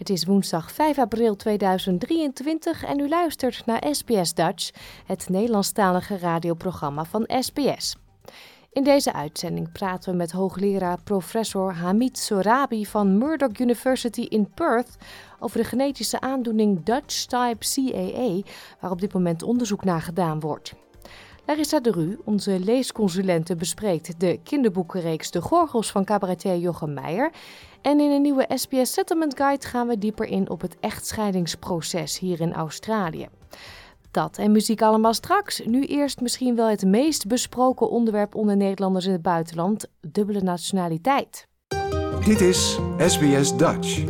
Het is woensdag 5 april 2023 en u luistert naar SBS Dutch, het Nederlandstalige radioprogramma van SBS. In deze uitzending praten we met hoogleraar professor Hamid Sorabi van Murdoch University in Perth over de genetische aandoening Dutch type CAA, waar op dit moment onderzoek naar gedaan wordt. Larissa de Ru, onze leesconsulente, bespreekt de kinderboekenreeks De Gorgels van cabaretier Jochem Meijer. En in een nieuwe SBS Settlement Guide gaan we dieper in op het echtscheidingsproces hier in Australië. Dat en muziek allemaal straks. Nu eerst misschien wel het meest besproken onderwerp onder Nederlanders in het buitenland: dubbele nationaliteit. Dit is SBS Dutch.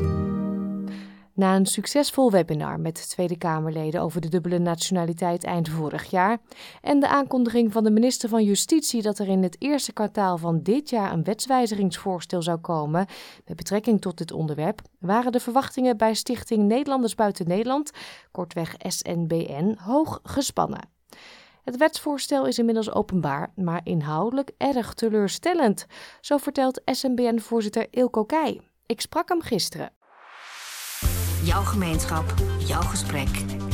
Na een succesvol webinar met Tweede Kamerleden over de dubbele nationaliteit eind vorig jaar en de aankondiging van de minister van Justitie dat er in het eerste kwartaal van dit jaar een wetswijzigingsvoorstel zou komen met betrekking tot dit onderwerp, waren de verwachtingen bij Stichting Nederlanders Buiten Nederland, kortweg SNBN, hoog gespannen. Het wetsvoorstel is inmiddels openbaar, maar inhoudelijk erg teleurstellend, zo vertelt SNBN-voorzitter Ilko Keij. Ik sprak hem gisteren. Jouw gemeenschap, jouw gesprek,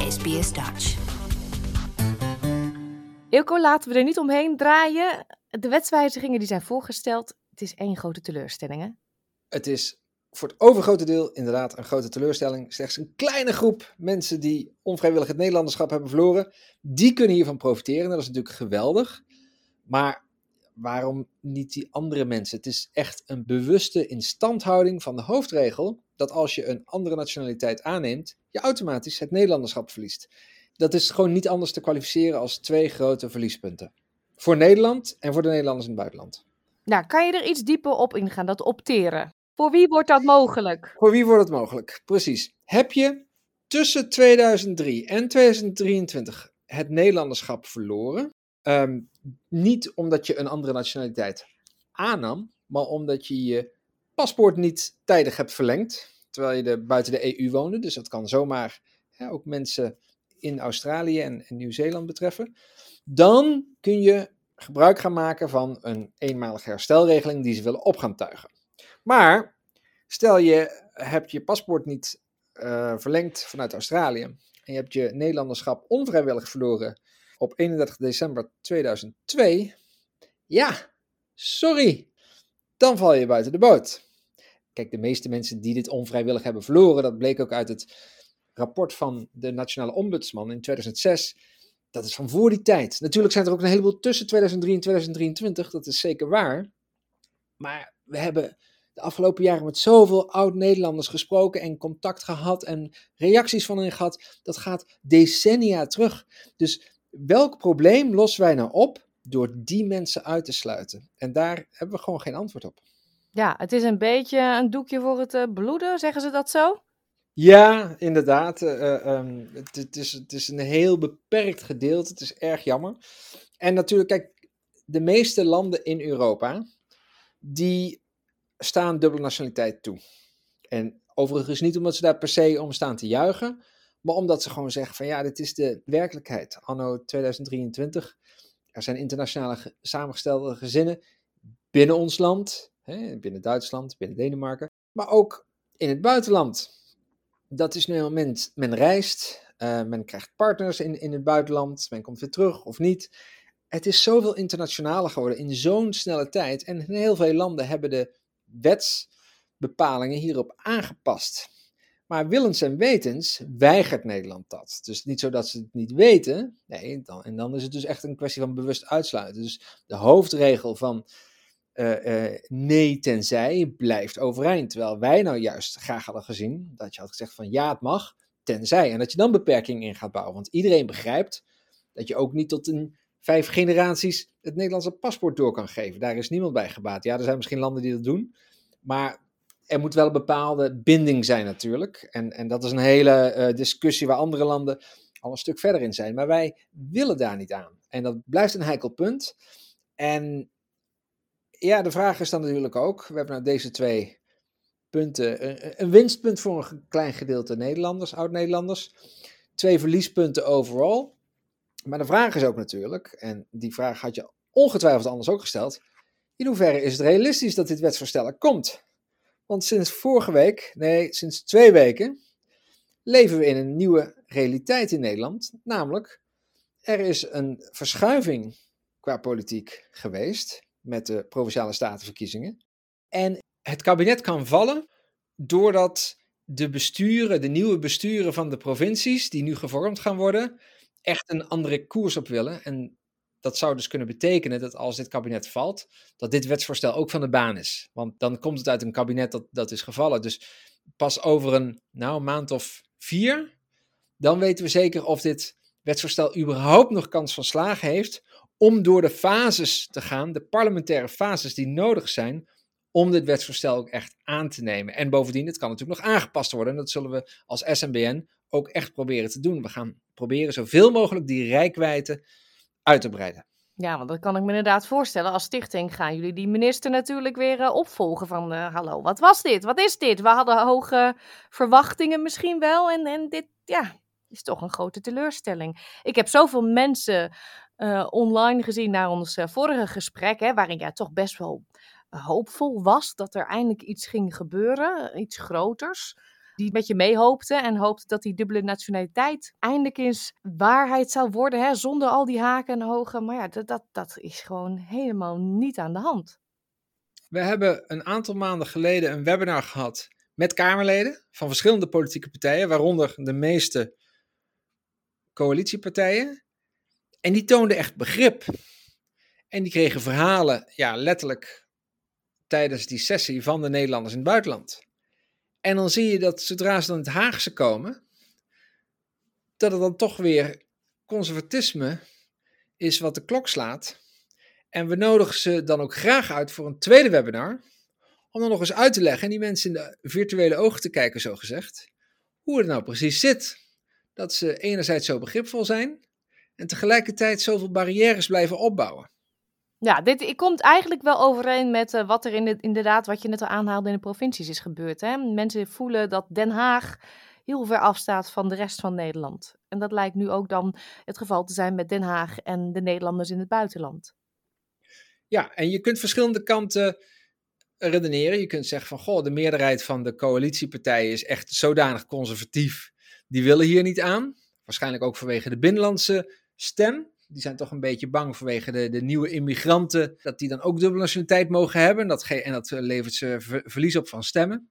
SBS Dutch. Ilko, laten we er niet omheen draaien. De wetswijzigingen die zijn voorgesteld, het is één grote teleurstelling hè? Het is voor het overgrote deel inderdaad een grote teleurstelling. Slechts een kleine groep mensen die onvrijwillig het Nederlanderschap hebben verloren, die kunnen hiervan profiteren. Dat is natuurlijk geweldig. Maar waarom niet die andere mensen? Het is echt een bewuste instandhouding van de hoofdregel dat als je een andere nationaliteit aanneemt, je automatisch het Nederlanderschap verliest. Dat is gewoon niet anders te kwalificeren als twee grote verliespunten. Voor Nederland en voor de Nederlanders in het buitenland. Nou, kan je er iets dieper op ingaan, dat opteren? Voor wie wordt dat mogelijk? Voor wie wordt het mogelijk? Precies. Heb je tussen 2003 en 2023 het Nederlanderschap verloren? Ehm, niet omdat je een andere nationaliteit aannam, maar omdat je je paspoort niet tijdig hebt verlengd, terwijl je buiten de EU woonde. Dus dat kan zomaar ook mensen in Australië en, Nieuw-Zeeland betreffen. Dan kun je gebruik gaan maken van een eenmalige herstelregeling die ze willen op gaan tuigen. Maar stel je hebt je paspoort niet uh, verlengd vanuit Australië en je hebt je Nederlanderschap onvrijwillig verloren op 31 december 2002. Ja, sorry, dan val je buiten de boot. Kijk, de meeste mensen die dit onvrijwillig hebben verloren, dat bleek ook uit het rapport van de Nationale Ombudsman in 2006. Dat is van voor die tijd. Natuurlijk zijn er ook een heleboel tussen 2003 en 2023, dat is zeker waar. Maar we hebben de afgelopen jaren met zoveel oud-Nederlanders gesproken en contact gehad en reacties van hen gehad. Dat gaat decennia terug. Dus welk probleem lossen wij nou op door die mensen uit te sluiten? En daar hebben we gewoon geen antwoord op. Ja, het is een beetje een doekje voor het uh, bloeden, zeggen ze dat zo? Ja, inderdaad. Uh, um, het, het, is, het is een heel beperkt gedeelte. Het is erg jammer. En natuurlijk, kijk, de meeste landen in Europa, die staan dubbele nationaliteit toe. En overigens niet omdat ze daar per se om staan te juichen, maar omdat ze gewoon zeggen van ja, dit is de werkelijkheid. Anno 2023, er zijn internationale samengestelde gezinnen binnen ons land, hè, binnen Duitsland, binnen Denemarken, maar ook in het buitenland. Dat is nu moment, men reist, uh, men krijgt partners in, in het buitenland, men komt weer terug of niet. Het is zoveel internationaler geworden in zo'n snelle tijd. En heel veel landen hebben de wetsbepalingen hierop aangepast. Maar willens en wetens weigert Nederland dat. Dus niet zo dat ze het niet weten. Nee, dan, en dan is het dus echt een kwestie van bewust uitsluiten. Dus de hoofdregel van eh, nee tenzij blijft overeind. Terwijl wij nou juist graag hadden gezien dat je had gezegd van ja, het mag, tenzij. En dat je dan beperkingen in gaat bouwen. Want iedereen begrijpt dat je ook niet tot een vijf generaties het Nederlandse paspoort door kan geven. Daar is niemand bij gebaat. Ja, er zijn misschien landen die dat doen. Maar er moet wel een bepaalde binding zijn natuurlijk. En, en dat is een hele eh, discussie waar andere landen al een stuk verder in zijn. Maar wij willen daar niet aan. En dat blijft een heikel punt. En ja, de vraag is dan natuurlijk ook, we hebben nou deze twee punten, een, winstpunt voor een klein gedeelte Nederlanders, oud-Nederlanders, twee verliespunten overal. Maar de vraag is ook natuurlijk, en die vraag had je ongetwijfeld anders ook gesteld, in hoeverre is het realistisch dat dit wetsvoorstel er komt? Want sinds vorige week, nee, sinds twee weken, leven we in een nieuwe realiteit in Nederland. Namelijk, er is een verschuiving qua politiek geweest met de provinciale statenverkiezingen. En het kabinet kan vallen doordat de besturen, de nieuwe besturen van de provincies, die nu gevormd gaan worden, echt een andere koers op willen. En dat zou dus kunnen betekenen dat als dit kabinet valt, dat dit wetsvoorstel ook van de baan is. Want dan komt het uit een kabinet dat, dat is gevallen. Dus pas over een nou, maand of vier, dan weten we zeker of dit wetsvoorstel überhaupt nog kans van slagen heeft om door de fases te gaan, de parlementaire fases die nodig zijn om dit wetsvoorstel ook echt aan te nemen. En bovendien, het kan natuurlijk nog aangepast worden. En dat zullen we als SNBN ook echt proberen te doen. We gaan proberen zoveel mogelijk die rijkwijde uit te breiden. Ja, want dat kan ik me inderdaad voorstellen. Als stichting gaan jullie die minister natuurlijk weer uh, opvolgen van... Uh, hallo, wat was dit? Wat is dit? We hadden hoge verwachtingen misschien wel. En, en dit, ja, is toch een grote teleurstelling. Ik heb zoveel mensen uh, online gezien naar ons vorige gesprek... Hè, waarin jij toch best wel hoopvol was dat er eindelijk iets ging gebeuren. Iets groters die met je meehoopte en hoopte dat die dubbele nationaliteit eindelijk eens waarheid zou worden, hè, zonder al die haken en hogen. Maar ja, dat, dat, dat is gewoon helemaal niet aan de hand. We hebben een aantal maanden geleden een webinar gehad met Kamerleden van verschillende politieke partijen, waaronder de meeste coalitiepartijen. En die toonden echt begrip. En die kregen verhalen, ja, letterlijk tijdens die sessie van de Nederlanders in het buitenland. En dan zie je dat zodra ze dan het Haagse komen, dat het dan toch weer conservatisme is wat de klok slaat. En we nodigen ze dan ook graag uit voor een tweede webinar, om dan nog eens uit te leggen en die mensen in de virtuele ogen te kijken, zo gezegd, hoe het nou precies zit. Dat ze enerzijds zo begripvol zijn en tegelijkertijd zoveel barrières blijven opbouwen. Ja, dit komt eigenlijk wel overeen met uh, wat er in de, inderdaad, wat je net al aanhaalde in de provincies is gebeurd. Hè? Mensen voelen dat Den Haag heel ver afstaat van de rest van Nederland. En dat lijkt nu ook dan het geval te zijn met Den Haag en de Nederlanders in het buitenland. Ja, en je kunt verschillende kanten redeneren. Je kunt zeggen van, goh, de meerderheid van de coalitiepartijen is echt zodanig conservatief. Die willen hier niet aan. Waarschijnlijk ook vanwege de binnenlandse stem die zijn toch een beetje bang vanwege de, de nieuwe immigranten, dat die dan ook dubbele nationaliteit mogen hebben. Dat en dat eh, levert ze verlies op van stemmen.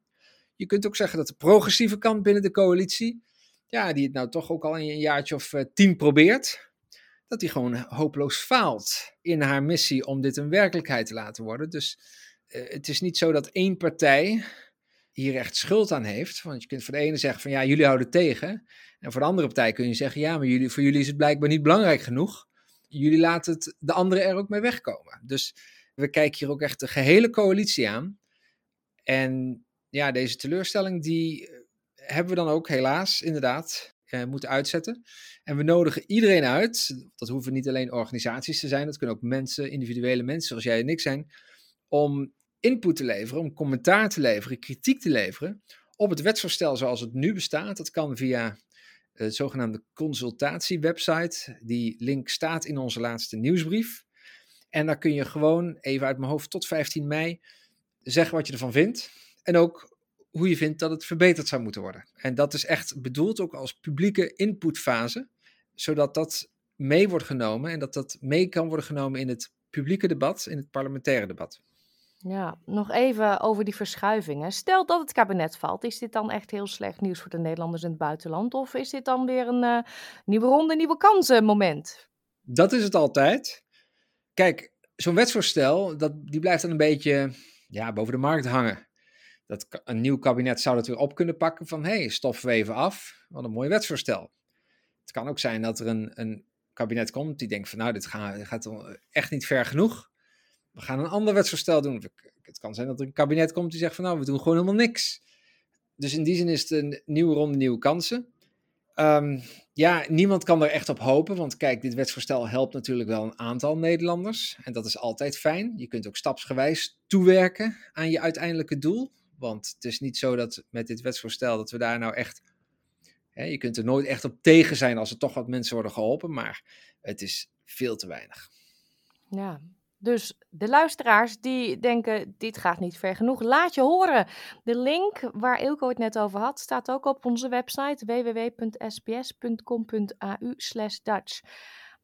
Je kunt ook zeggen dat de progressieve kant binnen de coalitie, ja, die het nou toch ook al een jaartje of uh, tien probeert, dat die gewoon hopeloos faalt in haar missie om dit een werkelijkheid te laten worden. Dus uh, het is niet zo dat één partij hier echt schuld aan heeft. Want je kunt voor de ene zeggen van ja, jullie houden tegen. En voor de andere partij kun je zeggen ja, maar jullie, voor jullie is het blijkbaar niet belangrijk genoeg. Jullie laten het de anderen er ook mee wegkomen. Dus we kijken hier ook echt de gehele coalitie aan. En ja, deze teleurstelling die eh, hebben we dan ook helaas inderdaad eh, moeten uitzetten. En we nodigen iedereen uit, dat hoeven niet alleen organisaties te zijn, dat kunnen ook mensen, individuele mensen zoals jij en ik zijn, om input te leveren, om commentaar te leveren, kritiek te leveren op het wetsvoorstel zoals het nu bestaat. Dat kan via de zogenaamde consultatiewebsite. Die link staat in onze laatste nieuwsbrief. En daar kun je gewoon even uit mijn hoofd tot 15 mei zeggen wat je ervan vindt. En ook hoe je vindt dat het verbeterd zou moeten worden. En dat is echt bedoeld ook als publieke inputfase, zodat dat mee wordt genomen en dat dat mee kan worden genomen in het publieke debat, in het parlementaire debat. Ja, nog even over die verschuivingen. Stel dat het kabinet valt, is dit dan echt heel slecht nieuws voor de Nederlanders in het buitenland? Of is dit dan weer een uh, nieuwe ronde, nieuwe kansen moment? Dat is het altijd. Kijk, zo'n wetsvoorstel, dat, die blijft dan een beetje ja, boven de markt hangen. Dat een nieuw kabinet zou dat weer op kunnen pakken van, hé, hey, stoffen we even af, wat een mooi wetsvoorstel. Het kan ook zijn dat er een, een kabinet komt die denkt van, nou, dit gaat, gaat echt niet ver genoeg. We gaan een ander wetsvoorstel doen. Het kan zijn dat er een kabinet komt die zegt van, nou, we doen gewoon helemaal niks. Dus in die zin is het een nieuwe ronde, nieuwe kansen. Um, ja, niemand kan er echt op hopen, want kijk, dit wetsvoorstel helpt natuurlijk wel een aantal Nederlanders. En dat is altijd fijn. Je kunt ook stapsgewijs toewerken aan je uiteindelijke doel. Want het is niet zo dat met dit wetsvoorstel dat we daar nou echt. Hè, je kunt er nooit echt op tegen zijn als er toch wat mensen worden geholpen, maar het is veel te weinig. Ja, dus de luisteraars die denken, dit gaat niet ver genoeg, laat je horen. De link waar Ilko het net over had, staat ook op onze website www.sbs.com.au Dutch.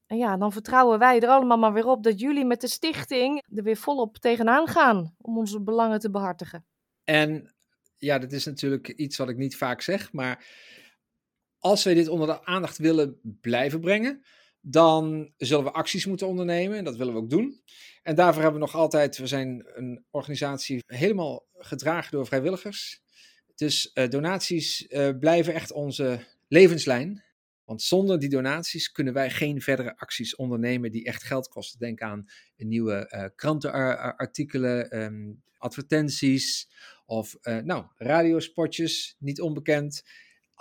En ja, dan vertrouwen wij er allemaal maar weer op dat jullie met de stichting er weer volop tegenaan gaan om onze belangen te behartigen. En ja, dat is natuurlijk iets wat ik niet vaak zeg, maar als wij dit onder de aandacht willen blijven brengen, dan zullen we acties moeten ondernemen en dat willen we ook doen. En daarvoor hebben we nog altijd, we zijn een organisatie helemaal gedragen door vrijwilligers. Dus uh, donaties uh, blijven echt onze levenslijn. Want zonder die donaties kunnen wij geen verdere acties ondernemen die echt geld kosten. Denk aan nieuwe uh, krantenartikelen, um, advertenties of nou, radiospotjes, niet onbekend.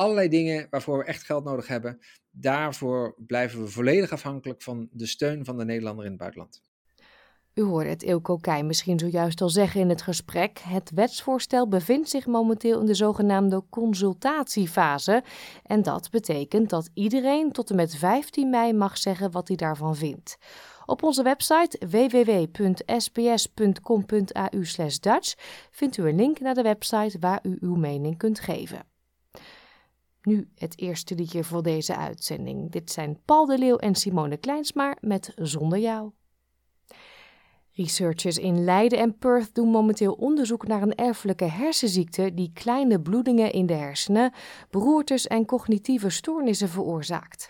Allerlei dingen waarvoor we echt geld nodig hebben. Daarvoor blijven we volledig afhankelijk van de steun van de Nederlander in het buitenland. U hoorde het Eelco Keij misschien zojuist al zeggen in het gesprek. Het wetsvoorstel bevindt zich momenteel in de zogenaamde consultatiefase. En dat betekent dat iedereen tot en met 15 mei mag zeggen wat hij daarvan vindt. Op onze website www.sbs.com.au Dutch vindt u een link naar de website waar u uw mening kunt geven. Nu het eerste liedje voor deze uitzending. Dit zijn Paul de Leeuw en Simone Kleinsma met Zonder jou. Researchers in Leiden en Perth doen momenteel onderzoek naar een erfelijke hersenziekte die kleine bloedingen in de hersenen, beroertes en cognitieve stoornissen veroorzaakt.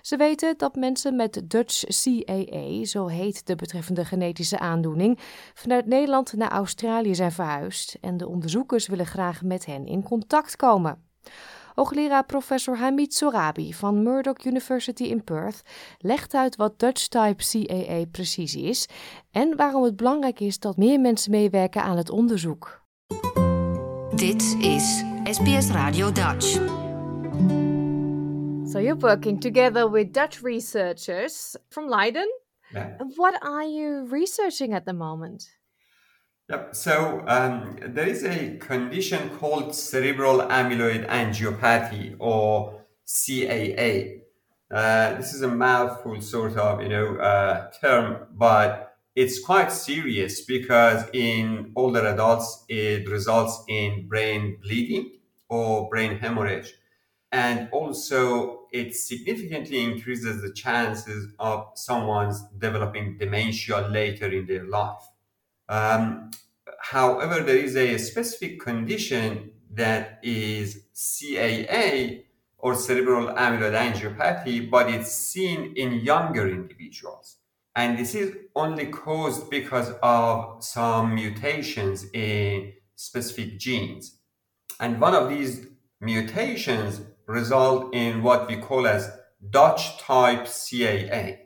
Ze weten dat mensen met Dutch CAA, zo heet de betreffende genetische aandoening, vanuit Nederland naar Australië zijn verhuisd en de onderzoekers willen graag met hen in contact komen. Hoogleraar professor Hamid Sorabi van Murdoch University in Perth legt uit wat Dutch Type CAA precies is en waarom het belangrijk is dat meer mensen meewerken aan het onderzoek. Dit is SBS Radio Dutch. So you're working together with Dutch researchers from Leiden. Yeah. What are you researching at the moment? Yep. So um, there is a condition called cerebral amyloid angiopathy or CAA. Uh, this is a mouthful sort of you know uh, term, but it's quite serious because in older adults it results in brain bleeding or brain hemorrhage, and also it significantly increases the chances of someone's developing dementia later in their life. Um, however, there is a specific condition that is CAA or cerebral amyloid angiopathy, but it's seen in younger individuals. And this is only caused because of some mutations in specific genes. And one of these mutations result in what we call as Dutch type CAA.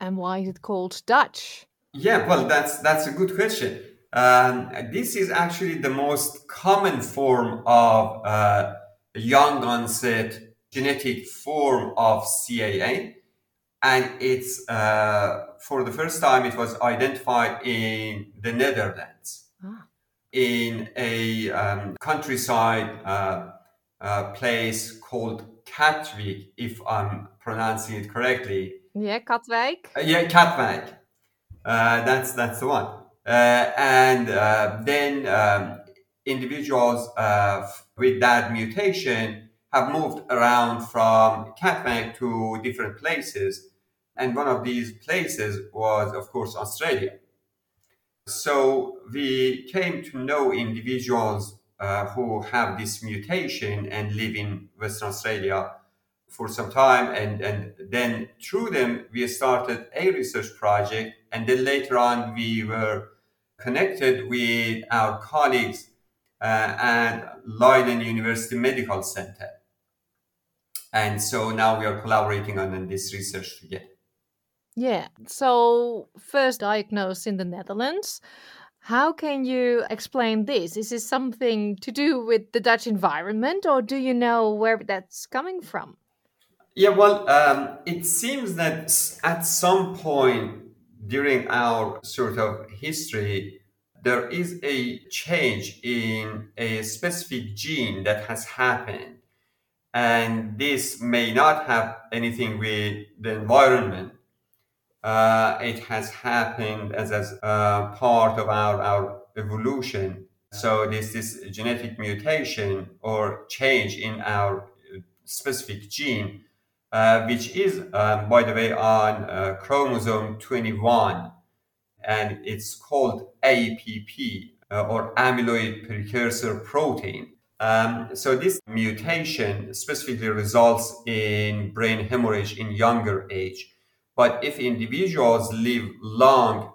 And why is it called Dutch? Yeah, well, that's that's a good question. Um, this is actually the most common form of uh, young onset genetic form of CAA. And it's uh, for the first time, it was identified in the Netherlands Ah. in a um, countryside uh, uh, place called Katwijk, if I'm pronouncing it correctly. Yeah, Katwijk. Uh, yeah, Katwijk. Uh, that's that's the one. Uh, and uh, then um, individuals with that mutation have moved around from Katwijk to different places, and one of these places was, of course, Australia. So we came to know individuals uh, who have this mutation and live in Western Australia for some time and, and then through them we started a research project and then later on we were connected with our colleagues uh, at Leiden University Medical Center. And so now we are collaborating on this research together. Yeah. So, first diagnosed in the Netherlands. How can you explain this? Is this something to do with the Dutch environment, or do you know where that's coming from? Yeah, well, um, it seems that at some point during our sort of history, there is a change in a specific gene that has happened. And this may not have anything with the environment. Uh, it has happened as, as a part of our, our evolution. So this, this genetic mutation or change in our specific gene, uh, which is, um, by the way, on uh, chromosome 21 and it's called APP uh, or amyloid precursor protein. Um, so this mutation specifically results in brain hemorrhage in younger age. But if individuals live long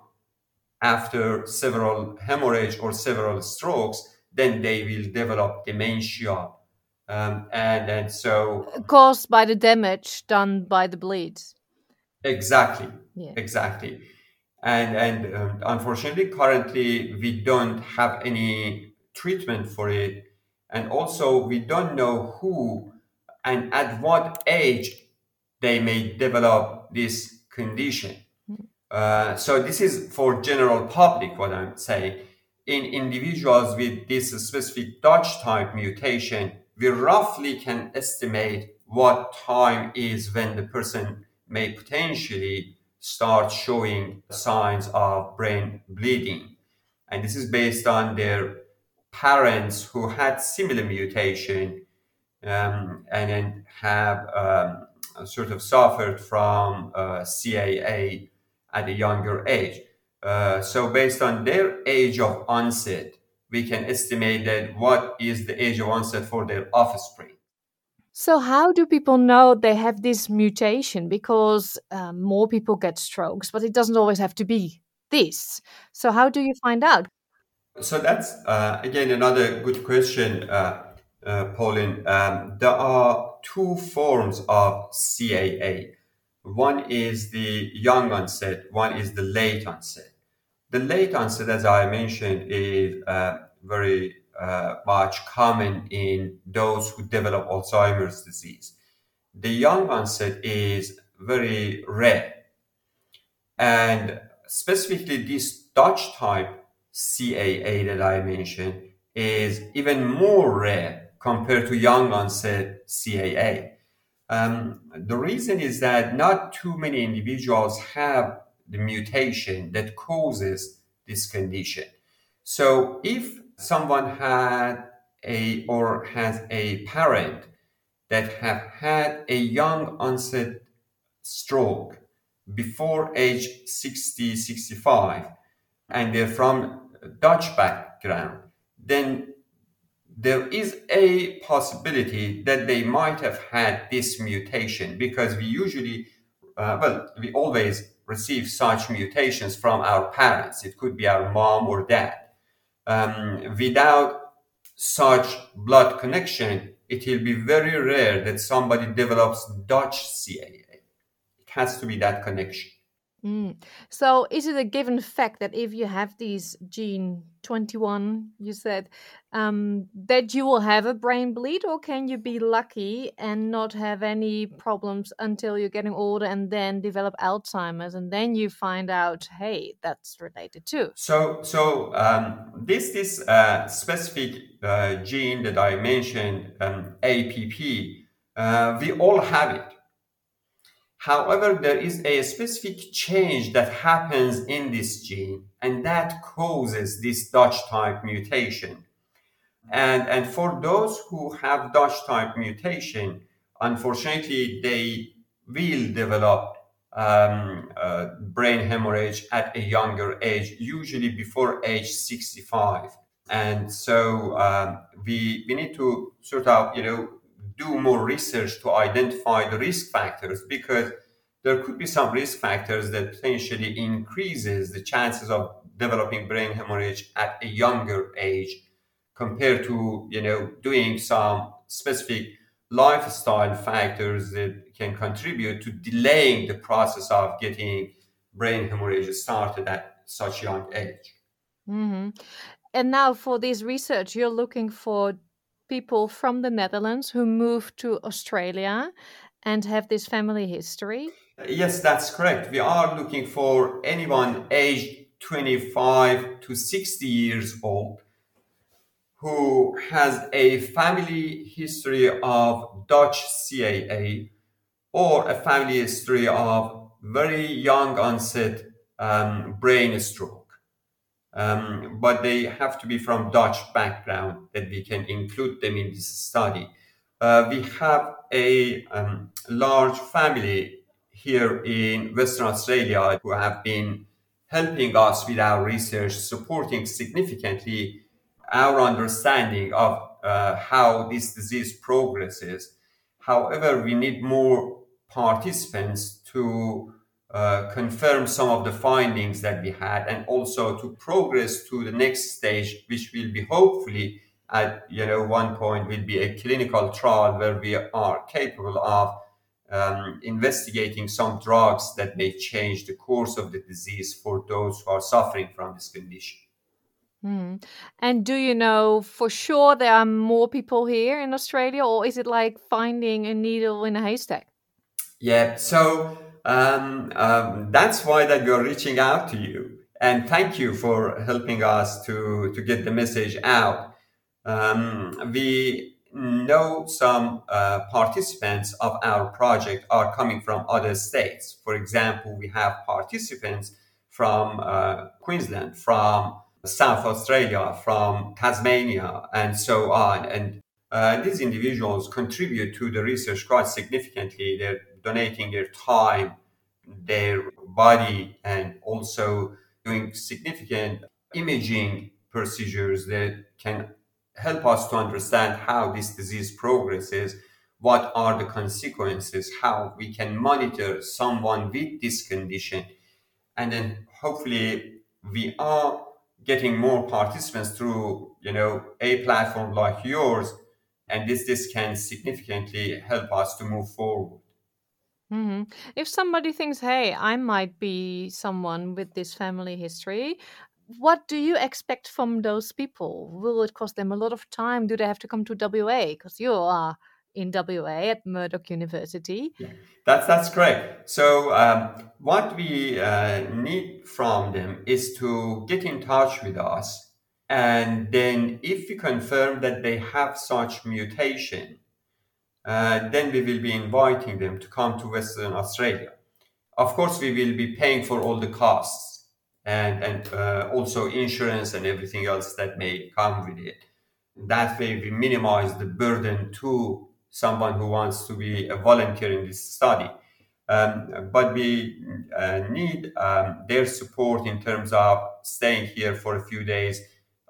after several hemorrhage or several strokes, then they will develop dementia. Um, and, and so caused by the damage done by the bleeds. Exactly. Yeah. Exactly and and um, unfortunately currently we don't have any treatment for it and also we don't know who and at what age they may develop this condition uh, so this is for general public what i'm saying in individuals with this specific dutch type mutation we roughly can estimate what time is when the person may potentially start showing signs of brain bleeding. And this is based on their parents who had similar mutation um, and then have um, sort of suffered from uh, CAA at a younger age. Uh, so based on their age of onset, we can estimate that what is the age of onset for their offspring. So, how do people know they have this mutation? Because um, more people get strokes, but it doesn't always have to be this. So, how do you find out? So, that's uh, again another good question, uh, uh, Pauline. Um, there are two forms of CAA one is the young onset, one is the late onset. The late onset, as I mentioned, is uh, very uh, much common in those who develop Alzheimer's disease. The young onset is very rare. And specifically, this Dutch type CAA that I mentioned is even more rare compared to young onset CAA. Um, the reason is that not too many individuals have the mutation that causes this condition. So if someone had a or has a parent that have had a young onset stroke before age 60 65 and they're from dutch background then there is a possibility that they might have had this mutation because we usually uh, well we always receive such mutations from our parents it could be our mom or dad um, without such blood connection, it will be very rare that somebody develops Dutch CAA. It has to be that connection. Mm. So, is it a given fact that if you have these gene 21, you said, um, that you will have a brain bleed, or can you be lucky and not have any problems until you're getting older and then develop Alzheimer's, and then you find out, hey, that's related too? So, so um, this this uh, specific uh, gene that I mentioned, um, APP, uh, we all have it However, there is a specific change that happens in this gene, and that causes this Dutch type mutation. And, and for those who have Dutch type mutation, unfortunately, they will develop um, uh, brain hemorrhage at a younger age, usually before age 65. And so um, we, we need to sort of, you know, do more research to identify the risk factors because there could be some risk factors that potentially increases the chances of developing brain hemorrhage at a younger age compared to you know doing some specific lifestyle factors that can contribute to delaying the process of getting brain hemorrhage started at such young age. Mm-hmm. And now, for this research, you're looking for people from the Netherlands who moved to Australia and have this family history. Yes, that's correct. We are looking for anyone aged 25 to 60 years old who has a family history of Dutch CAA or a family history of very young onset um, brain stroke. Um, but they have to be from Dutch background that we can include them in this study. Uh, we have a um, large family here in Western Australia who have been helping us with our research, supporting significantly our understanding of uh, how this disease progresses. However, we need more participants to uh, confirm some of the findings that we had and also to progress to the next stage, which will be hopefully at you know one point will be a clinical trial where we are capable of um, investigating some drugs that may change the course of the disease for those who are suffering from this condition. Mm. And do you know for sure there are more people here in Australia, or is it like finding a needle in a haystack? Yeah, so um, um, that's why that we are reaching out to you, and thank you for helping us to to get the message out. Um, we know some uh, participants of our project are coming from other states. For example, we have participants from uh, Queensland, from South Australia, from Tasmania, and so on. And uh, these individuals contribute to the research quite significantly. They're donating their time, their body, and also doing significant imaging procedures that can help us to understand how this disease progresses, what are the consequences, how we can monitor someone with this condition, and then hopefully we are getting more participants through you know a platform like yours and this this can significantly help us to move forward hmm If somebody thinks, hey, I might be someone with this family history, what do you expect from those people? Will it cost them a lot of time? Do they have to come to WA? Because you are in WA at Murdoch University. Yeah, that's that's correct. So um, what we uh, need from them is to get in touch with us, and then if we confirm that they have such mutation, uh, then we will be inviting them to come to Western Australia. Of course, we will be paying for all the costs and and uh, also insurance and everything else that may come with it. That way, we minimize the burden to someone who wants to be a volunteer in this study. Um, but we uh, need um, their support in terms of staying here for a few days,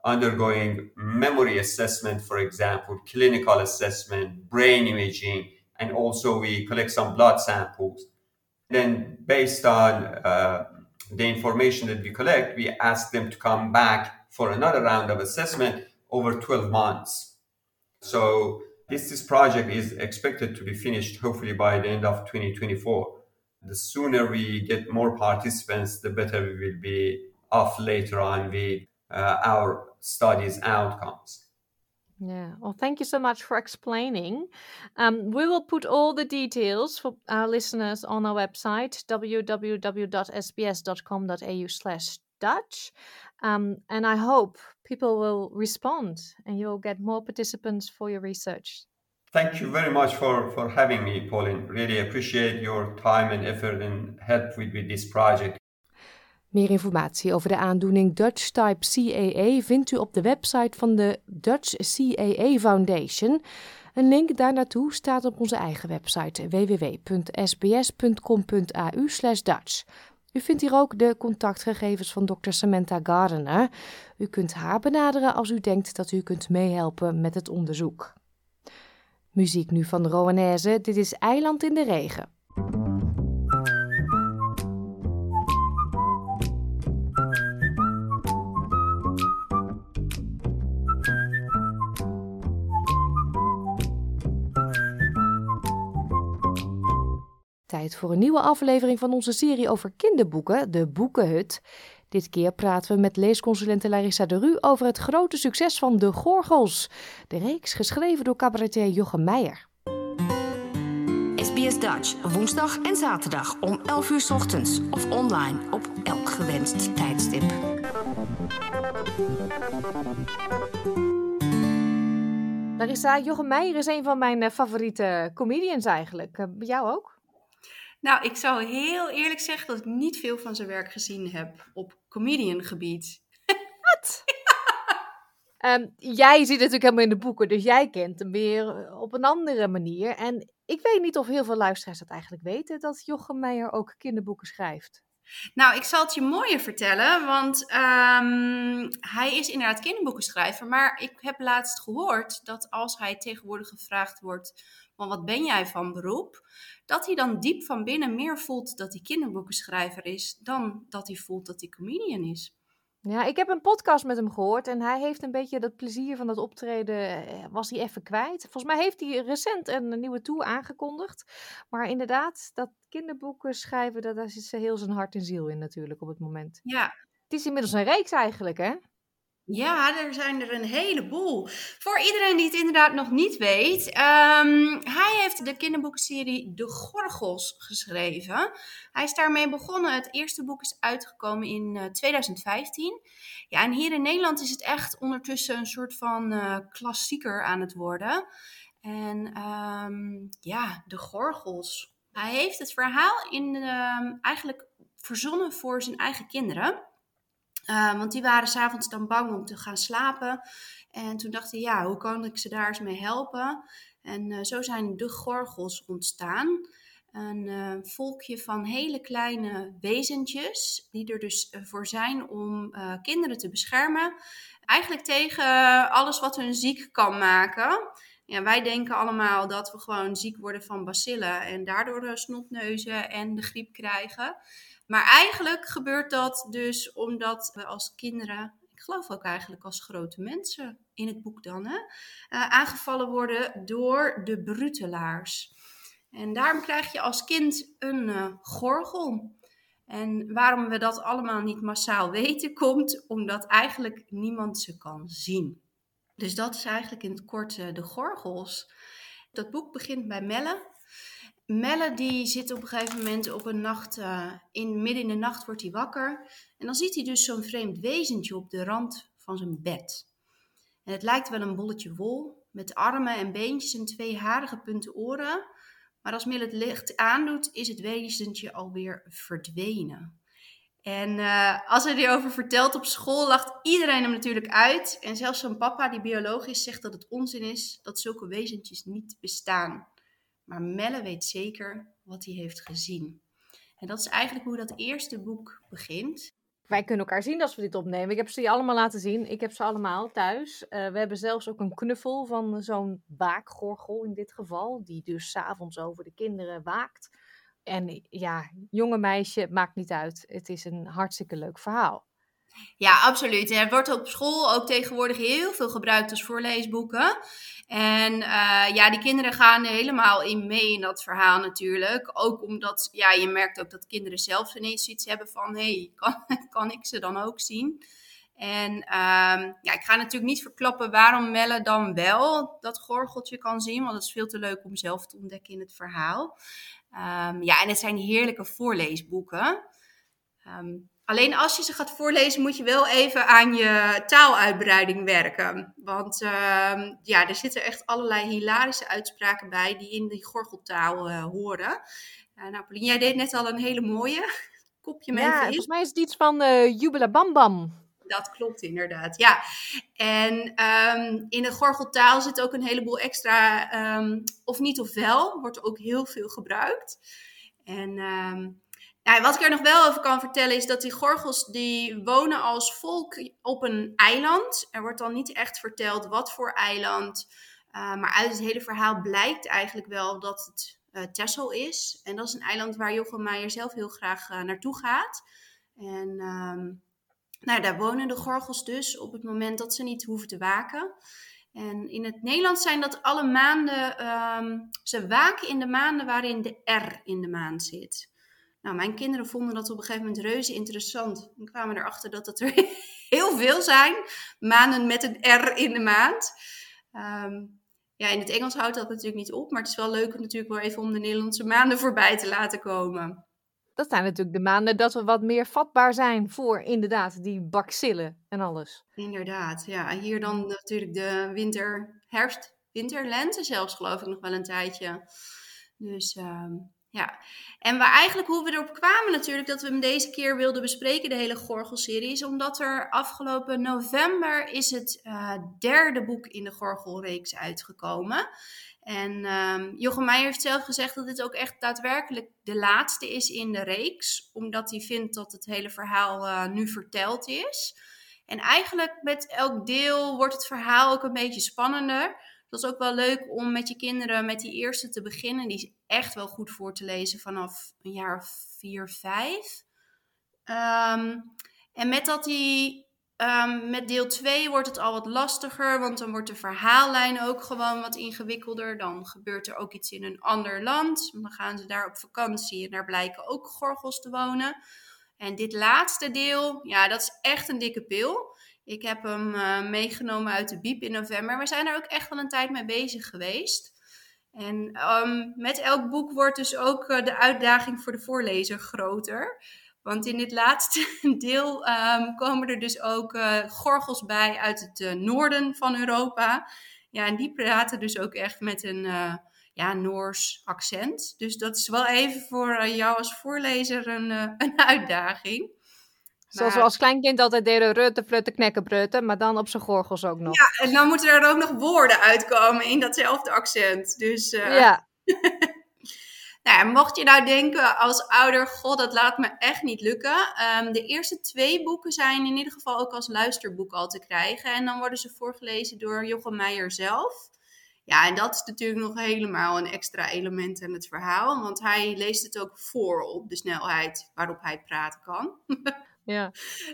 undergoing memory assessment, for example, clinical assessment, brain imaging, and also we collect some blood samples. Then, based on uh, the information that we collect, we ask them to come back for another round of assessment over 12 months. So, this, this project is expected to be finished hopefully by the end of 2024. The sooner we get more participants, the better we will be off later on with uh, our studies outcomes. Yeah, well, thank you so much for explaining. Um, we will put all the details for our listeners on our website www.sbs.com.au/slash Dutch, um, and I hope people will respond and you'll get more participants for your research. Thank you very much for, for having me, Pauline. Really appreciate your time and effort and help with, with this project. Meer informatie over de aandoening Dutch Type CAA vindt u op de website van de Dutch CAA Foundation. Een link daar naartoe staat op onze eigen website www.sbs.com.au/dutch. U vindt hier ook de contactgegevens van Dr. Samantha Gardner. U kunt haar benaderen als u denkt dat u kunt meehelpen met het onderzoek. Muziek nu van de. Dit is Eiland in de Regen. Tijd voor een nieuwe aflevering van onze serie over kinderboeken, de Boekenhut. Dit keer praten we met leesconsulente Larissa de Ru over het grote succes van De Gorgels. De reeks geschreven door cabaretier Jochem Meijer. SBS Dutch, woensdag en zaterdag om 11 uur 's ochtends of online op elk gewenst tijdstip. Larissa, Jochem Meijer is een van mijn eh, favoriete comedians eigenlijk. Eh, Bij jou ook? Nou, ik zou heel eerlijk zeggen dat ik niet veel van zijn werk gezien heb op comedian gebied. Wat? Ehm, jij zit natuurlijk helemaal in de boeken, dus jij kent hem weer eh, op een andere manier. En ik weet niet of heel veel luisteraars dat eigenlijk weten, dat Jochem Meijer ook kinderboeken schrijft. Nou, ik zal het je mooier vertellen, want ehm, hij is inderdaad kinderboekenschrijver. Maar ik heb laatst gehoord dat als hij tegenwoordig gevraagd wordt, van wat ben jij van beroep? Dat hij dan diep van binnen meer voelt dat hij kinderboekenschrijver is, dan dat hij voelt dat hij comedian is. Ja, ik heb een podcast met hem gehoord en hij heeft een beetje dat plezier van dat optreden, eh, was hij even kwijt. Volgens mij heeft hij recent een nieuwe tour aangekondigd. Maar inderdaad, dat kinderboeken schrijven, dat- daar zit heel zijn hart en ziel in natuurlijk op het moment. Ja, Het is inmiddels een reeks eigenlijk, hè? Ja, er zijn er een heleboel. Voor iedereen die het inderdaad nog niet weet, ehm, hij heeft de kinderboekenserie De Gorgels geschreven. Hij is daarmee begonnen. Het eerste boek is uitgekomen in eh, 2015. Ja, en hier in Nederland is het echt ondertussen een soort van eh, klassieker aan het worden. En ehm, ja, De Gorgels. Hij heeft het verhaal in, ehm, eigenlijk verzonnen voor zijn eigen kinderen. Uh, want die waren s'avonds dan bang om te gaan slapen. En toen dacht hij, ja, hoe kan ik ze daar eens mee helpen? En uh, zo zijn de gorgels ontstaan. Een uh, volkje van hele kleine wezentjes, die er dus voor zijn om kinderen te beschermen. Eigenlijk tegen alles wat hun ziek kan maken. Ja, wij denken allemaal dat we gewoon ziek worden van bacillen en daardoor snotneuzen en de griep krijgen. Maar eigenlijk gebeurt dat dus omdat we als kinderen, ik geloof ook eigenlijk als grote mensen in het boek dan, uh, aangevallen worden door de brutelaars. En daarom krijg je als kind een uh, gorgel. En waarom we dat allemaal niet massaal weten, komt omdat eigenlijk niemand ze kan zien. Dus dat is eigenlijk in het kort uh, de gorgels. Dat boek begint bij Melle. Melle die zit op een gegeven moment op een nacht, uh, in, midden in de nacht wordt hij wakker. En dan ziet hij dus zo'n vreemd wezentje op de rand van zijn bed. En het lijkt wel een bolletje wol, met armen en beentjes en twee harige punten oren. Maar als Mille het licht aandoet, is het wezentje alweer verdwenen. En uh, als hij erover vertelt op school, lacht iedereen hem natuurlijk uit. En zelfs zijn papa, die bioloog is, zegt dat het onzin is dat zulke wezentjes niet bestaan. Maar Melle weet zeker wat hij heeft gezien. En dat is eigenlijk hoe dat eerste boek begint. Wij kunnen elkaar zien als we dit opnemen. Ik heb ze allemaal laten zien. Ik heb ze allemaal thuis. Uh, we hebben zelfs ook een knuffel van zo'n waakgorgel in dit geval. Die dus s'avonds over de kinderen waakt. En ja, jonge meisje, maakt niet uit. Het is een hartstikke leuk verhaal. Ja, absoluut. En het wordt op school ook tegenwoordig heel veel gebruikt als voorleesboeken. En uh, ja, die kinderen gaan helemaal in mee in dat verhaal natuurlijk. Ook omdat, ja, je merkt ook dat kinderen zelf ineens iets hebben van... hé, hey, kan, kan ik ze dan ook zien? En uh, ja, ik ga natuurlijk niet verklappen waarom Melle dan wel dat gorgeltje kan zien. Want het is veel te leuk om zelf te ontdekken in het verhaal. Um, ja, en het zijn heerlijke voorleesboeken. Um, Alleen als je ze gaat voorlezen, moet je wel even aan je taaluitbreiding werken. Want uh, ja, er zitten echt allerlei hilarische uitspraken bij die in die gorgeltaal uh, horen. Uh, nou, Pauline, jij deed net al een hele mooie. Kopje mee. Ja, volgens mij is het iets van uh, Jubela Bam Bam. Dat klopt inderdaad, ja. En um, in de gorgeltaal zit ook een heleboel extra, um, of niet of wel, wordt ook heel veel gebruikt. En um, ja, wat ik er nog wel over kan vertellen is dat die gorgels die wonen als volk op een eiland. Er wordt dan niet echt verteld wat voor eiland. Uh, maar uit het hele verhaal blijkt eigenlijk wel dat het uh, Texel is. En dat is een eiland waar Jochem Meijer zelf heel graag uh, naartoe gaat. En um, nou, daar wonen de gorgels dus op het moment dat ze niet hoeven te waken. En in het Nederlands zijn dat alle maanden, um, ze waken in de maanden waarin de R in de maand zit. Nou, mijn kinderen vonden dat op een gegeven moment reuze interessant. En kwamen erachter dat het er heel veel zijn, maanden met een R in de maand. Um, ja, in het Engels houdt dat natuurlijk niet op, maar het is wel leuk natuurlijk wel even om de Nederlandse maanden voorbij te laten komen. Dat zijn natuurlijk de maanden dat we wat meer vatbaar zijn voor inderdaad die bacillen en alles. Inderdaad, ja. Hier dan natuurlijk de winter, herfst, winter, lente zelfs geloof ik nog wel een tijdje. Dus um, ja, en waar eigenlijk hoe we erop kwamen natuurlijk dat we hem deze keer wilden bespreken, de hele Gorgelserie, is omdat er afgelopen november is het uh, derde boek in de Gorgelreeks uitgekomen. En um, Jochem heeft zelf gezegd dat dit ook echt daadwerkelijk de laatste is in de reeks, omdat hij vindt dat het hele verhaal uh, nu verteld is. En eigenlijk met elk deel wordt het verhaal ook een beetje spannender dat is ook wel leuk om met je kinderen met die eerste te beginnen. Die is echt wel goed voor te lezen vanaf een jaar of vier, vijf. Um, en met dat die, um, met deel 2 wordt het al wat lastiger, want dan wordt de verhaallijn ook gewoon wat ingewikkelder. Dan gebeurt er ook iets in een ander land. Dan gaan ze daar op vakantie en daar blijken ook gorgels te wonen. En dit laatste deel, ja, dat is echt een dikke pil. Ik heb hem uh, meegenomen uit de Biep in november. We zijn er ook echt wel een tijd mee bezig geweest. En um, met elk boek wordt dus ook uh, de uitdaging voor de voorlezer groter. Want in dit laatste deel um, komen er dus ook uh, gorgels bij uit het noorden van Europa. Ja, en die praten dus ook echt met een ja, Noors accent. Dus dat is wel even voor jou als voorlezer een, een uitdaging. Zoals we als kleinkind altijd deden, rutte, flutte, knekken, brutten, maar dan op zijn gorgels ook nog. Ja, en dan moeten er ook nog woorden uitkomen in datzelfde accent. Dus uh, ja. nou, mocht je nou denken als ouder, god, dat laat me echt niet lukken. Um, de eerste twee boeken zijn in ieder geval ook als luisterboek al te krijgen. En dan worden ze voorgelezen door Jochem Meijer zelf. Ja, en dat is natuurlijk nog helemaal een extra element in het verhaal. Want hij leest het ook voor op de snelheid waarop hij praten kan. Ja.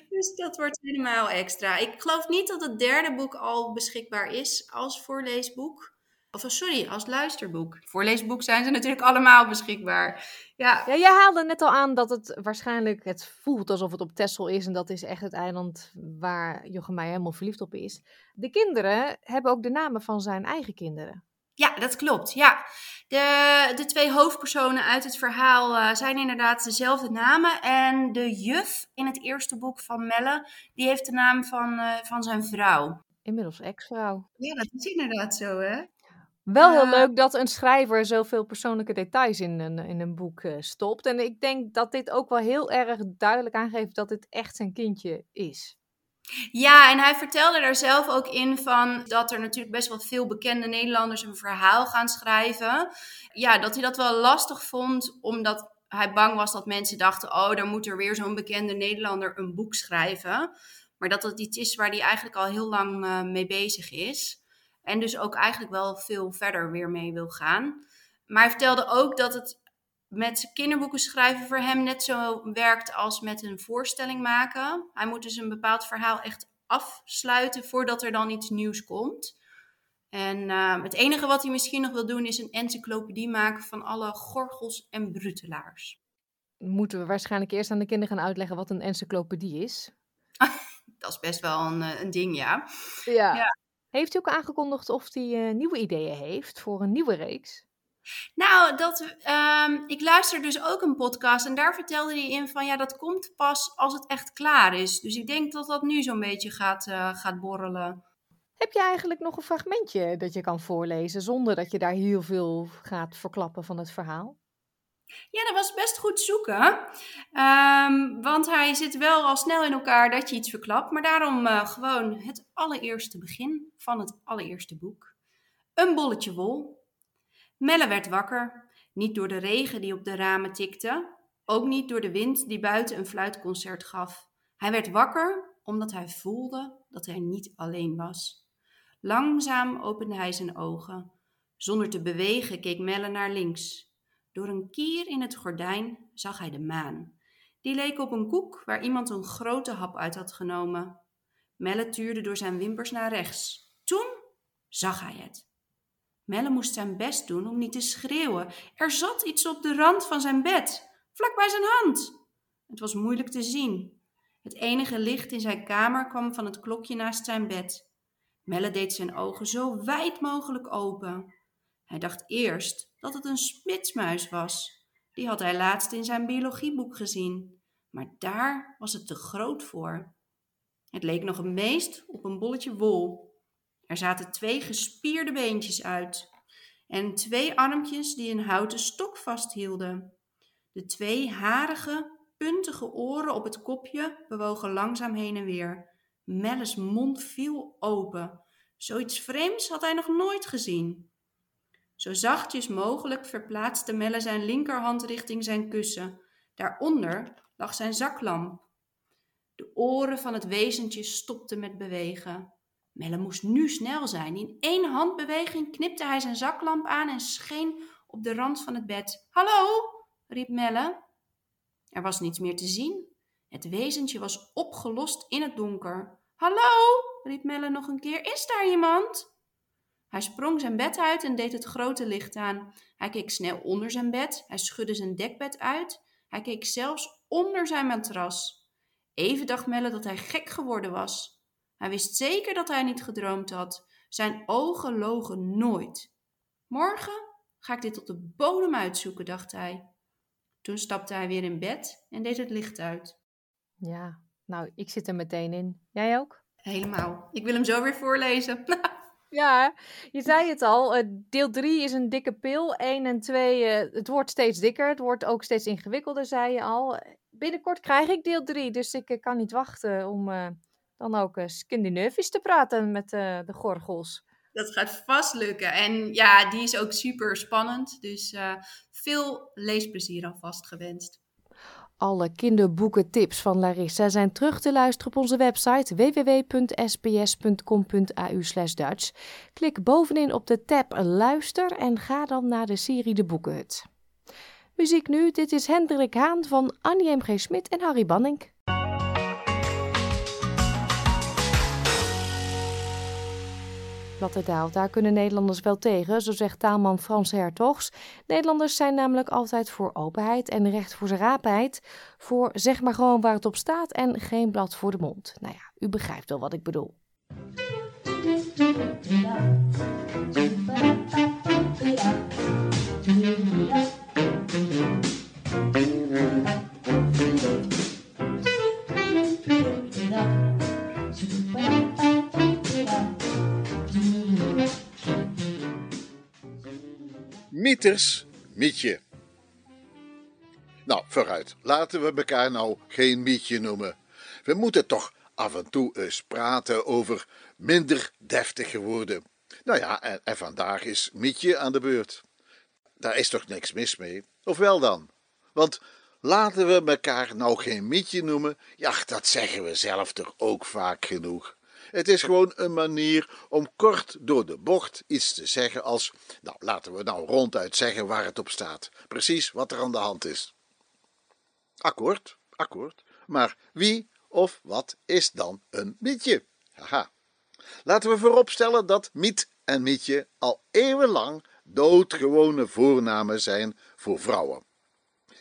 Dus dat wordt helemaal extra. Ik geloof niet dat het derde boek al beschikbaar is als voorleesboek. Of sorry, als luisterboek. Voorleesboek zijn ze natuurlijk allemaal beschikbaar. Ja. ja, jij haalde net al aan dat het waarschijnlijk, het voelt alsof het op Texel is. En dat is echt het eiland waar Jochem Meijer helemaal verliefd op is. De kinderen hebben ook de namen van zijn eigen kinderen. Ja, dat klopt. Ja. De, de twee hoofdpersonen uit het verhaal uh, zijn inderdaad dezelfde namen. En de juf in het eerste boek van Melle, die heeft de naam van, uh, van zijn vrouw. Inmiddels ex-vrouw. Ja, dat is inderdaad zo, hè? Wel heel uh, leuk dat een schrijver zoveel persoonlijke details in een, in een boek stopt. En ik denk dat dit ook wel heel erg duidelijk aangeeft dat dit echt zijn kindje is. Ja, en hij vertelde daar zelf ook in van dat er natuurlijk best wel veel bekende Nederlanders een verhaal gaan schrijven. Ja, dat hij dat wel lastig vond, omdat hij bang was dat mensen dachten: oh, dan moet er weer zo'n bekende Nederlander een boek schrijven. Maar dat dat iets is waar hij eigenlijk al heel lang uh, mee bezig is. En dus ook eigenlijk wel veel verder weer mee wil gaan. Maar hij vertelde ook dat het met kinderboeken schrijven voor hem net zo werkt als met een voorstelling maken. Hij moet dus een bepaald verhaal echt afsluiten voordat er dan iets nieuws komt. En uh, het enige wat hij misschien nog wil doen is een encyclopedie maken van alle gorgels en brutelaars. Moeten we waarschijnlijk eerst aan de kinderen gaan uitleggen wat een encyclopedie is? Dat is best wel een, een ding, ja. ja. ja. Heeft u ook aangekondigd of hij uh, nieuwe ideeën heeft voor een nieuwe reeks? Nou, dat, um, ik luister dus ook een podcast en daar vertelde hij in van ja, dat komt pas als het echt klaar is. Dus ik denk dat dat nu zo'n beetje gaat, uh, gaat borrelen. Heb je eigenlijk nog een fragmentje dat je kan voorlezen zonder dat je daar heel veel gaat verklappen van het verhaal? Ja, dat was best goed zoeken. Um, want hij zit wel al snel in elkaar dat je iets verklapt. Maar daarom uh, gewoon het allereerste begin van het allereerste boek. Een bolletje wol Melle werd wakker, niet door de regen die op de ramen tikte, ook niet door de wind die buiten een fluitconcert gaf. Hij werd wakker omdat hij voelde dat hij niet alleen was. Langzaam opende hij zijn ogen. Zonder te bewegen keek Melle naar links. Door een kier in het gordijn zag hij de maan. Die leek op een koek waar iemand een grote hap uit had genomen. Melle tuurde door zijn wimpers naar rechts. Toen zag hij het. Melle moest zijn best doen om niet te schreeuwen. Er zat iets op de rand van zijn bed, vlak bij zijn hand. Het was moeilijk te zien. Het enige licht in zijn kamer kwam van het klokje naast zijn bed. Melle deed zijn ogen zo wijd mogelijk open. Hij dacht eerst dat het een spitsmuis was. Die had hij laatst in zijn biologieboek gezien. Maar daar was het te groot voor. Het leek nog een meest op een bolletje wol. Er zaten twee gespierde beentjes uit en twee armpjes die een houten stok vasthielden. De twee harige, puntige oren op het kopje bewogen langzaam heen en weer. Melle's mond viel open. Zoiets vreemds had hij nog nooit gezien. Zo zachtjes mogelijk verplaatste Melle zijn linkerhand richting zijn kussen. Daaronder lag zijn zaklamp. De oren van het wezentje stopten met bewegen. Melle moest nu snel zijn. In één handbeweging knipte hij zijn zaklamp aan en scheen op de rand van het bed. Hallo, riep Melle. Er was niets meer te zien. Het wezentje was opgelost in het donker. Hallo, riep Melle nog een keer. Is daar iemand? Hij sprong zijn bed uit en deed het grote licht aan. Hij keek snel onder zijn bed. Hij schudde zijn dekbed uit. Hij keek zelfs onder zijn matras. Even dacht Melle dat hij gek geworden was. Hij wist zeker dat hij niet gedroomd had. Zijn ogen logen nooit. Morgen ga ik dit tot de bodem uitzoeken, dacht hij. Toen stapte hij weer in bed en deed het licht uit. Ja, nou, ik zit er meteen in. Jij ook? Helemaal. Ik wil hem zo weer voorlezen. Ja, je zei het al. eh, deel 3 is een dikke pil. 1 en 2, eh, het wordt steeds dikker. Het wordt ook steeds ingewikkelder, zei je al. Binnenkort krijg ik deel 3, dus ik eh, kan niet wachten om dan ook uh, Scandinavisch te praten met eh, de gorgels. Dat gaat vast lukken. En ja, die is ook super spannend. Dus eh, veel leesplezier alvast gewenst. Alle kinderboekentips van Larissa zijn terug te luisteren op onze website www.sbs.com.au Dutch. Klik bovenin op de tab Luister en ga dan naar de serie De Boekenhut. Muziek nu, dit is Hendrik Haan van Annie M.G. Smit en Harry Banning. Daar kunnen Nederlanders wel tegen, zo zegt taalman Frans Hertogs. Nederlanders zijn namelijk altijd voor openheid en recht voor zijn raapheid. Voor zeg maar gewoon waar het op staat en geen blad voor de mond. Nou ja, u begrijpt wel wat ik bedoel. Mieters, Mietje. Nou, vooruit. Laten we elkaar nou geen Mietje noemen. We moeten toch af en toe eens praten over minder deftige woorden. Nou ja, en, vandaag is Mietje aan de beurt. Daar is toch niks mis mee? Of wel dan? Want laten we elkaar nou geen Mietje noemen. Ja, dat zeggen we zelf toch ook vaak genoeg. Het is gewoon een manier om kort door de bocht iets te zeggen als, nou laten we nou ronduit zeggen waar het op staat. Precies wat er aan de hand is. Akkoord, akkoord. Maar wie of wat is dan een mietje? Haha. Laten we vooropstellen dat miet en mietje al eeuwenlang doodgewone voornamen zijn voor vrouwen.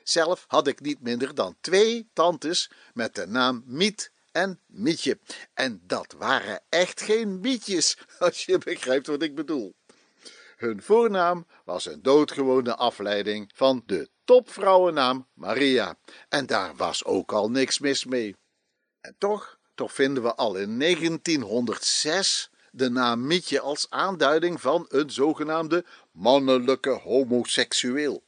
Zelf had ik niet minder dan twee tantes met de naam Miet en Mietje. En dat waren echt geen mietjes, als je begrijpt wat ik bedoel. Hun voornaam was een doodgewone afleiding van de topvrouwennaam Maria. En daar was ook al niks mis mee. En toch, toch vinden we al in 1906 de naam Mietje als aanduiding van een zogenaamde mannelijke homoseksueel.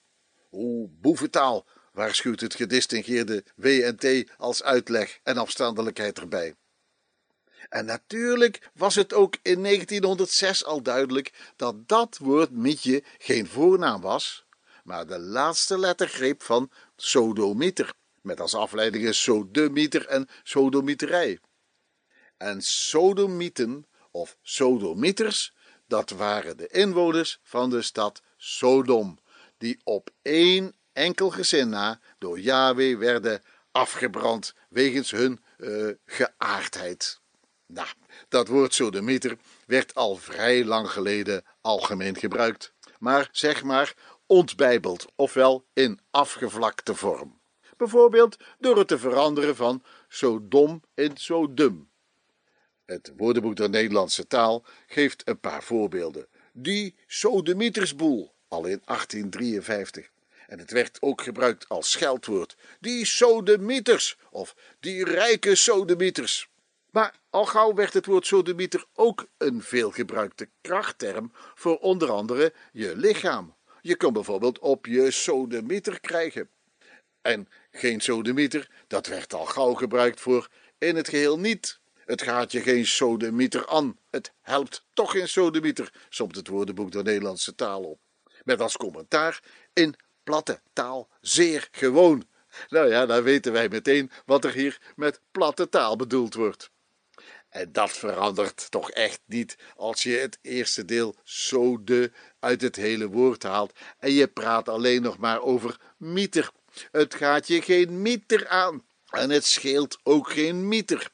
O, boeventaal, waarschuwt het gedistingeerde WNT als uitleg en afstandelijkheid erbij. En natuurlijk was het ook in 1906 al duidelijk dat dat woord mietje geen voornaam was, maar de laatste lettergreep van sodomieter, met als afleidingen sodemieter en sodomieterij. En sodomieten of Sodomieters, dat waren de inwoners van de stad Sodom, die op één enkel gezin na door Yahweh werden afgebrand wegens hun uh, geaardheid. Nou, dat woord sodemieter werd al vrij lang geleden algemeen gebruikt, maar zeg maar ontbijbeld, ofwel in afgevlakte vorm. Bijvoorbeeld door het te veranderen van Sodom in Sodum. Het woordenboek der Nederlandse taal geeft een paar voorbeelden. Die Sodemietersboel, al in 1853. En het werd ook gebruikt als scheldwoord. Die Sodemieters of die rijke Sodemieters. Maar al gauw werd het woord sodemieter ook een veelgebruikte krachtterm voor onder andere je lichaam. Je kan bijvoorbeeld op je sodemieter krijgen. En geen sodemieter, dat werd al gauw gebruikt voor in het geheel niet. Het gaat je geen sodemieter aan. Het helpt toch geen sodemieter, somt het woordenboek der Nederlandse taal op. Met als commentaar in platte taal zeer gewoon. Nou ja, dan weten wij meteen wat er hier met platte taal bedoeld wordt. En dat verandert toch echt niet als je het eerste deel sode uit het hele woord haalt en je praat alleen nog maar over mieter. Het gaat je geen mieter aan en het scheelt ook geen mieter.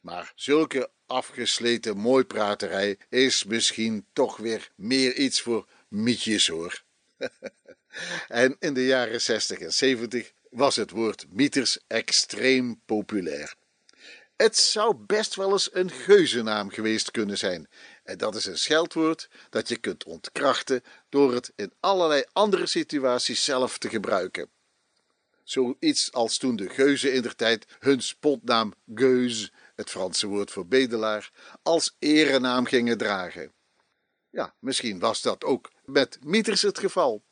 Maar zulke afgesleten mooipraterij is misschien toch weer meer iets voor mietjes hoor. en in de jaren 60 en 70 was het woord mieters extreem populair. Het zou best wel eens een geuzennaam geweest kunnen zijn. En dat is een scheldwoord dat je kunt ontkrachten door het in allerlei andere situaties zelf te gebruiken. Zoiets als toen de geuzen in der tijd hun spotnaam geus, het Franse woord voor bedelaar, als erenaam gingen dragen. Ja, misschien was dat ook met mieters het geval.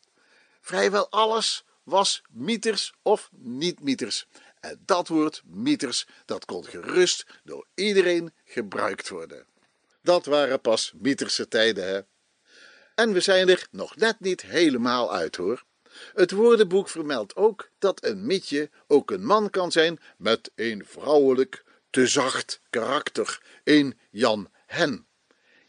Vrijwel alles was mieters of niet-mieters. En dat woord mieters, dat kon gerust door iedereen gebruikt worden. Dat waren pas mieterse tijden, hè. En we zijn er nog net niet helemaal uit, hoor. Het woordenboek vermeldt ook dat een mietje ook een man kan zijn met een vrouwelijk, te zacht karakter, een Jan Hen.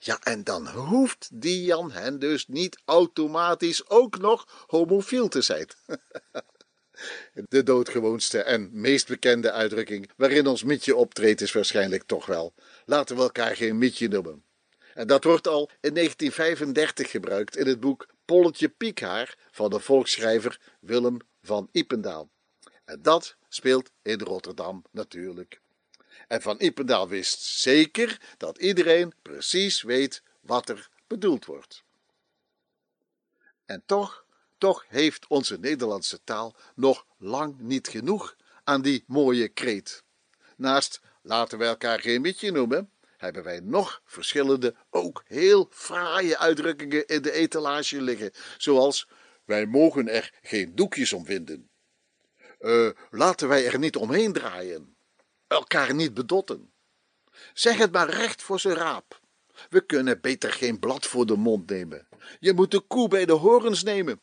Ja, en dan hoeft die Jan Hen dus niet automatisch ook nog homofiel te zijn. De doodgewoonste en meest bekende uitdrukking waarin ons mietje optreedt is waarschijnlijk toch wel: laten we elkaar geen mietje noemen. En dat wordt al in 1935 gebruikt in het boek Polletje Piekhaar van de volksschrijver Willem van Ipendaal. En dat speelt in Rotterdam natuurlijk. En van Ipendaal wist zeker dat iedereen precies weet wat er bedoeld wordt. En toch toch heeft onze Nederlandse taal nog lang niet genoeg aan die mooie kreet. Naast laten we elkaar geen mietje noemen, hebben wij nog verschillende, ook heel fraaie uitdrukkingen in de etalage liggen, zoals wij mogen er geen doekjes om vinden. Uh, laten wij er niet omheen draaien, elkaar niet bedotten. Zeg het maar recht voor zijn raap. We kunnen beter geen blad voor de mond nemen. Je moet de koe bij de horens nemen.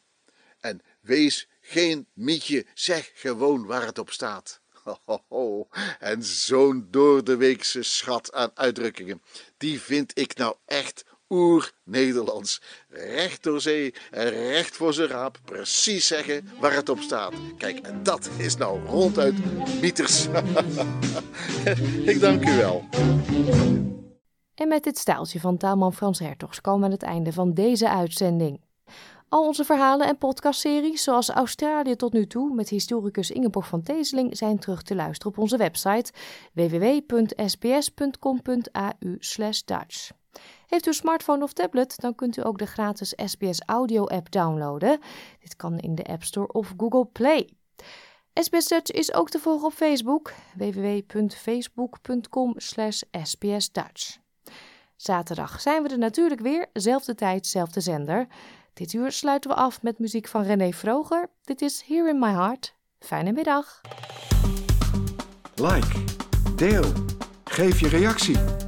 En wees geen mietje, zeg gewoon waar het op staat. Ho, En zo'n doordeweekse schat aan uitdrukkingen, die vind ik nou echt oer-Nederlands. Recht door zee en recht voor zijn raap, precies zeggen waar het op staat. Kijk, en dat is nou ronduit mieters. ik dank u wel. En met dit staaltje van taalman Frans Hertogs komen we aan het einde van deze uitzending. Al onze verhalen en podcastseries, zoals Australië tot nu toe met historicus Ingeborg van Teeseling, zijn terug te luisteren op onze website www.sbs.com.au/dutch. Heeft u een smartphone of tablet, dan kunt u ook de gratis SBS Audio app downloaden. Dit kan in de App Store of Google Play. SBS Dutch is ook te volgen op Facebook, www.facebook.com/sbsdutch. Zaterdag zijn we er natuurlijk weer, zelfde tijd, zelfde zender. Dit uur sluiten we af met muziek van René Vroger. Dit is Here in My Heart. Fijne middag. Like, deel, geef je reactie.